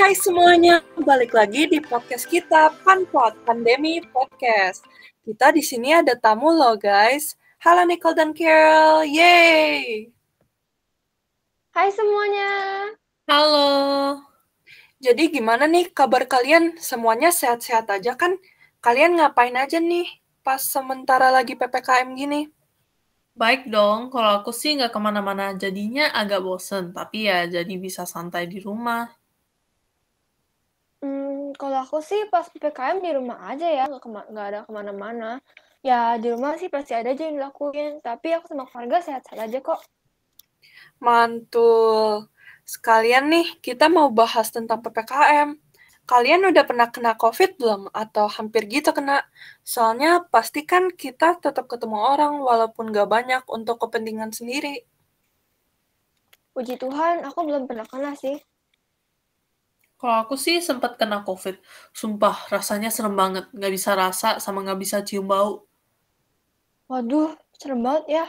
Hai semuanya, balik lagi di podcast kita Panpot Pandemi Podcast. Kita di sini ada tamu loh guys. Halo Nicole dan Carol, yay! Hai semuanya. Halo. Jadi gimana nih kabar kalian? Semuanya sehat-sehat aja kan? Kalian ngapain aja nih pas sementara lagi PPKM gini? Baik dong, kalau aku sih nggak ke mana-mana, jadinya agak bosen, tapi ya jadi bisa santai di rumah. Kalau aku sih pas PPKM di rumah aja ya, nggak kema nggak ada ke mana-mana. Ya di rumah sih pasti ada aja yang dilakuin, tapi aku sama keluarga sehat-sehat aja kok. Mantul. Sekalian nih, kita mau bahas tentang PPKM. Kalian udah pernah kena COVID belum? Atau hampir gitu kena? Soalnya pasti kan kita tetap ketemu orang walaupun gak banyak untuk kepentingan sendiri. Puji Tuhan, aku belum pernah kena sih. Kalau aku sih sempat kena COVID. Sumpah, rasanya serem banget. Nggak bisa rasa sama nggak bisa cium bau. Waduh, serem banget ya.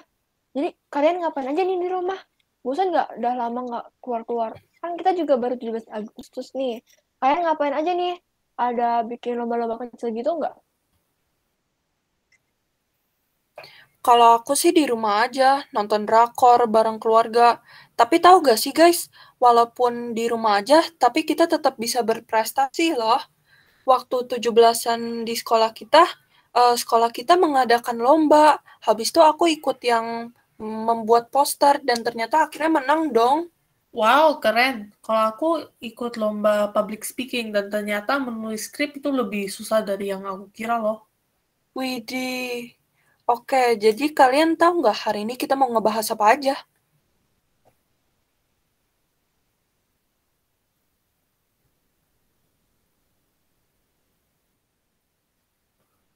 Jadi kalian ngapain aja nih di rumah? Bosan nggak? Udah lama nggak keluar-keluar. Kan kita juga baru 17 Agustus nih. Kalian ngapain aja nih? Ada bikin lomba-lomba kecil gitu nggak? Kalau aku sih di rumah aja, nonton drakor bareng keluarga. Tapi tahu gak sih guys, walaupun di rumah aja, tapi kita tetap bisa berprestasi loh. Waktu 17-an di sekolah kita, uh, sekolah kita mengadakan lomba. Habis itu aku ikut yang membuat poster dan ternyata akhirnya menang dong. Wow, keren. Kalau aku ikut lomba public speaking dan ternyata menulis skrip itu lebih susah dari yang aku kira loh. Widih, Oke, jadi kalian tahu nggak hari ini kita mau ngebahas apa aja?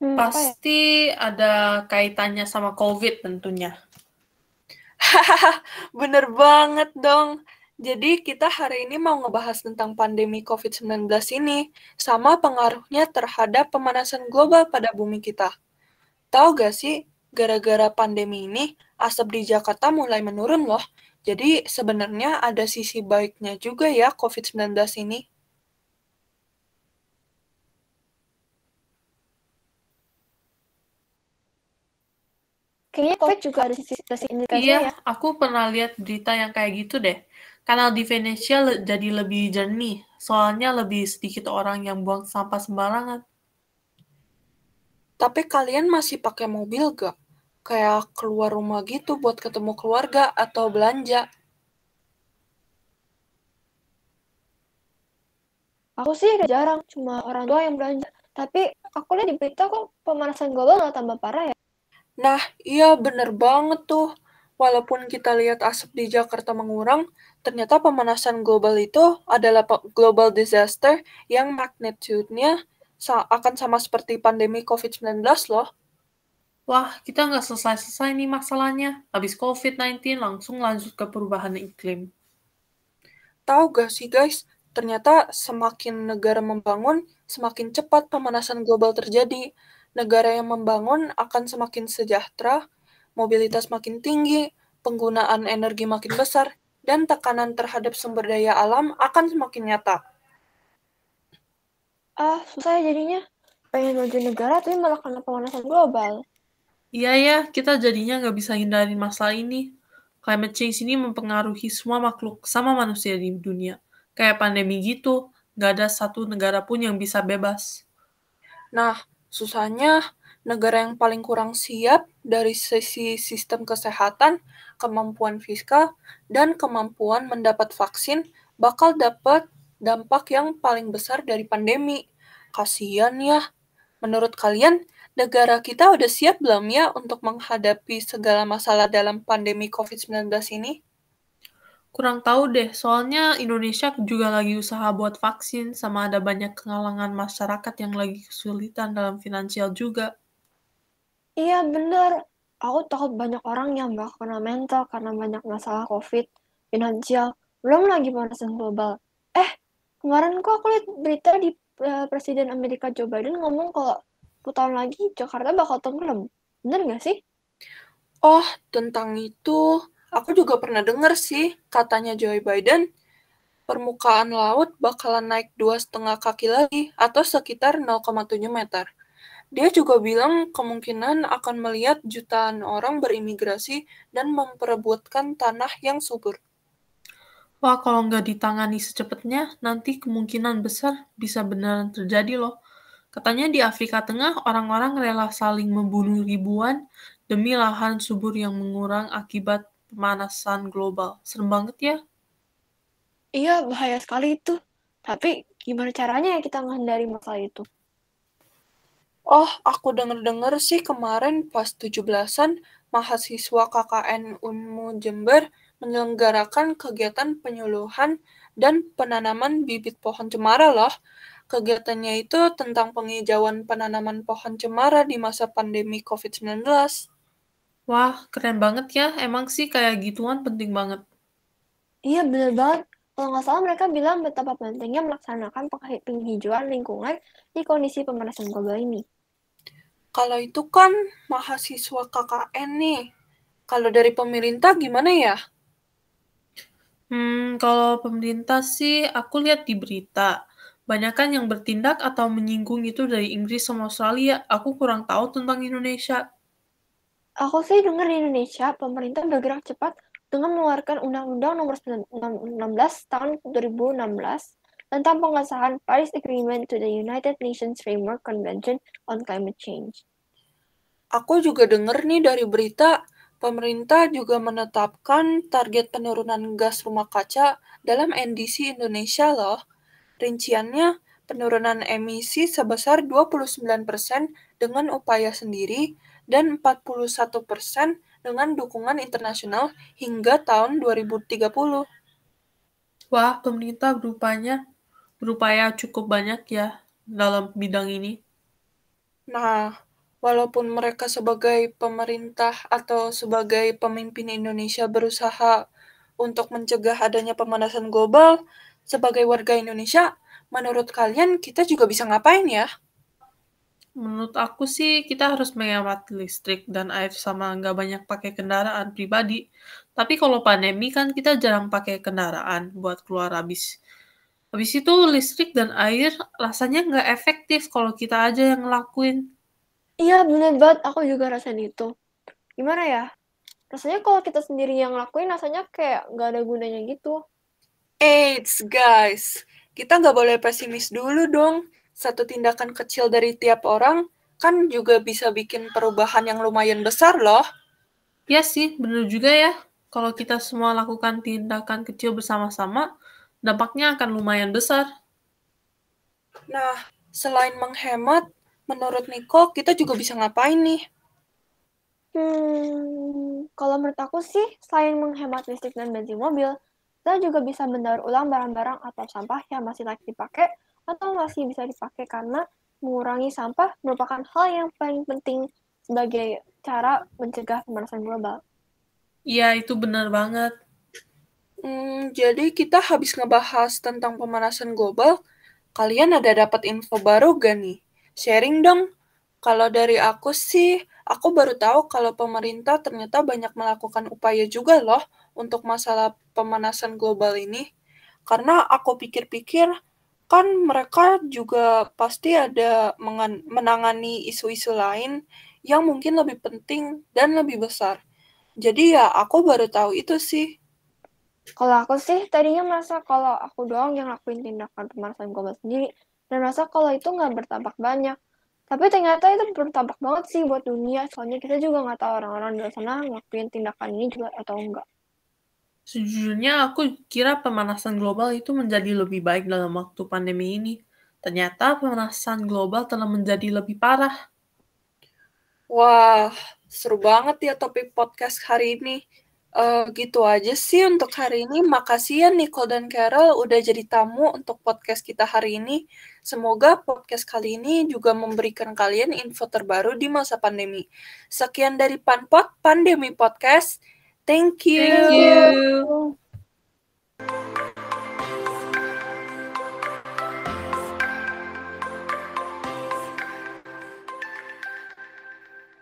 Hmm, ya? Pasti ya? ada kaitannya sama COVID tentunya. Hahaha, bener banget dong. Jadi kita hari ini mau ngebahas tentang pandemi COVID-19 ini, sama pengaruhnya terhadap pemanasan global pada bumi kita. Tahu gak sih, gara-gara pandemi ini, asap di Jakarta mulai menurun loh. Jadi sebenarnya ada sisi baiknya juga ya COVID-19 ini. Kayaknya COVID juga ada sisi indikasinya iya, ya. aku pernah lihat berita yang kayak gitu deh. Kanal di Venesia jadi lebih jernih, soalnya lebih sedikit orang yang buang sampah sembarangan. Tapi kalian masih pakai mobil gak? Kayak keluar rumah gitu buat ketemu keluarga atau belanja. Aku sih udah jarang, cuma orang tua yang belanja. Tapi aku lihat di berita kok pemanasan global nggak tambah parah ya. Nah, iya bener banget tuh. Walaupun kita lihat asap di Jakarta mengurang, ternyata pemanasan global itu adalah global disaster yang magnitude-nya akan sama seperti pandemi COVID-19 loh. Wah, kita nggak selesai-selesai nih masalahnya. Habis COVID-19 langsung lanjut ke perubahan iklim. Tahu gak sih guys, ternyata semakin negara membangun, semakin cepat pemanasan global terjadi. Negara yang membangun akan semakin sejahtera, mobilitas makin tinggi, penggunaan energi makin besar, dan tekanan terhadap sumber daya alam akan semakin nyata. Ah, susah ya jadinya. Pengen maju negara tapi malah kena pemanasan global. Iya ya, kita jadinya nggak bisa hindarin masalah ini. Climate change ini mempengaruhi semua makhluk sama manusia di dunia. Kayak pandemi gitu, nggak ada satu negara pun yang bisa bebas. Nah, susahnya negara yang paling kurang siap dari sisi sistem kesehatan, kemampuan fiskal, dan kemampuan mendapat vaksin bakal dapat dampak yang paling besar dari pandemi. Kasian ya. Menurut kalian, negara kita udah siap belum ya untuk menghadapi segala masalah dalam pandemi COVID-19 ini? Kurang tahu deh, soalnya Indonesia juga lagi usaha buat vaksin, sama ada banyak kalangan masyarakat yang lagi kesulitan dalam finansial juga. Iya bener, aku takut banyak orang yang bakal kena mental karena banyak masalah COVID, finansial, belum lagi pemanasan global. Kemarin kok aku lihat berita di uh, Presiden Amerika Joe Biden ngomong kalau 10 tahun lagi Jakarta bakal tenggelam. Bener nggak sih? Oh, tentang itu, aku juga pernah denger sih katanya Joe Biden. permukaan laut bakalan naik dua setengah kaki lagi atau sekitar 0,7 meter. Dia juga bilang kemungkinan akan melihat jutaan orang berimigrasi dan memperebutkan tanah yang subur. Wah, kalau nggak ditangani secepatnya, nanti kemungkinan besar bisa beneran terjadi loh. Katanya di Afrika Tengah, orang-orang rela saling membunuh ribuan demi lahan subur yang mengurang akibat pemanasan global. Serem banget ya. Iya, bahaya sekali itu. Tapi gimana caranya ya kita menghindari masalah itu? Oh, aku denger-denger sih kemarin pas 17-an, mahasiswa KKN Unmu Jember menyelenggarakan kegiatan penyuluhan dan penanaman bibit pohon cemara loh. Kegiatannya itu tentang penghijauan penanaman pohon cemara di masa pandemi COVID-19. Wah, keren banget ya. Emang sih kayak gituan penting banget. Iya, bener banget. Kalau nggak salah mereka bilang betapa pentingnya melaksanakan penghijauan lingkungan di kondisi pemanasan global ini. Kalau itu kan mahasiswa KKN nih. Kalau dari pemerintah gimana ya? Hmm, kalau pemerintah sih aku lihat di berita. Banyak kan yang bertindak atau menyinggung itu dari Inggris sama Australia. Aku kurang tahu tentang Indonesia. Aku sih dengar di Indonesia, pemerintah bergerak cepat dengan mengeluarkan Undang-Undang Nomor 16 Tahun 2016 tentang pengesahan Paris Agreement to the United Nations Framework Convention on Climate Change. Aku juga dengar nih dari berita, pemerintah juga menetapkan target penurunan gas rumah kaca dalam NDC Indonesia loh. Rinciannya, penurunan emisi sebesar 29% dengan upaya sendiri dan 41% dengan dukungan internasional hingga tahun 2030. Wah, pemerintah berupanya berupaya cukup banyak ya dalam bidang ini. Nah, walaupun mereka sebagai pemerintah atau sebagai pemimpin Indonesia berusaha untuk mencegah adanya pemanasan global, sebagai warga Indonesia, menurut kalian kita juga bisa ngapain ya? Menurut aku sih kita harus menghemat listrik dan air sama nggak banyak pakai kendaraan pribadi. Tapi kalau pandemi kan kita jarang pakai kendaraan buat keluar habis Habis itu listrik dan air rasanya nggak efektif kalau kita aja yang ngelakuin. Iya bener banget, aku juga rasain itu. Gimana ya? Rasanya kalau kita sendiri yang ngelakuin rasanya kayak nggak ada gunanya gitu. Eits guys, kita nggak boleh pesimis dulu dong. Satu tindakan kecil dari tiap orang kan juga bisa bikin perubahan yang lumayan besar loh. Ya sih, bener juga ya. Kalau kita semua lakukan tindakan kecil bersama-sama, dampaknya akan lumayan besar. Nah, selain menghemat, menurut Niko, kita juga bisa ngapain nih? Hmm, kalau menurut aku sih, selain menghemat listrik dan bensin mobil, kita juga bisa mendaur ulang barang-barang atau sampah yang masih layak dipakai atau masih bisa dipakai karena mengurangi sampah merupakan hal yang paling penting sebagai cara mencegah pemanasan global. Iya, itu benar banget. Hmm, jadi kita habis ngebahas tentang pemanasan global. Kalian ada dapat info baru gak nih? Sharing dong. Kalau dari aku sih, aku baru tahu kalau pemerintah ternyata banyak melakukan upaya juga loh untuk masalah pemanasan global ini. Karena aku pikir-pikir, kan mereka juga pasti ada menangani isu-isu lain yang mungkin lebih penting dan lebih besar. Jadi ya aku baru tahu itu sih. Kalau aku sih tadinya merasa kalau aku doang yang lakuin tindakan pemanasan global sendiri dan merasa kalau itu nggak bertampak banyak. Tapi ternyata itu bertampak banget sih buat dunia, soalnya kita juga nggak tahu orang-orang di sana ngelakuin tindakan ini juga atau enggak. Sejujurnya aku kira pemanasan global itu menjadi lebih baik dalam waktu pandemi ini. Ternyata pemanasan global telah menjadi lebih parah. Wah, seru banget ya topik podcast hari ini. Uh, gitu aja sih untuk hari ini. Makasih ya Nicole dan Carol udah jadi tamu untuk podcast kita hari ini. Semoga podcast kali ini juga memberikan kalian info terbaru di masa pandemi. Sekian dari Panpot Pandemi Podcast. Thank you. Thank you.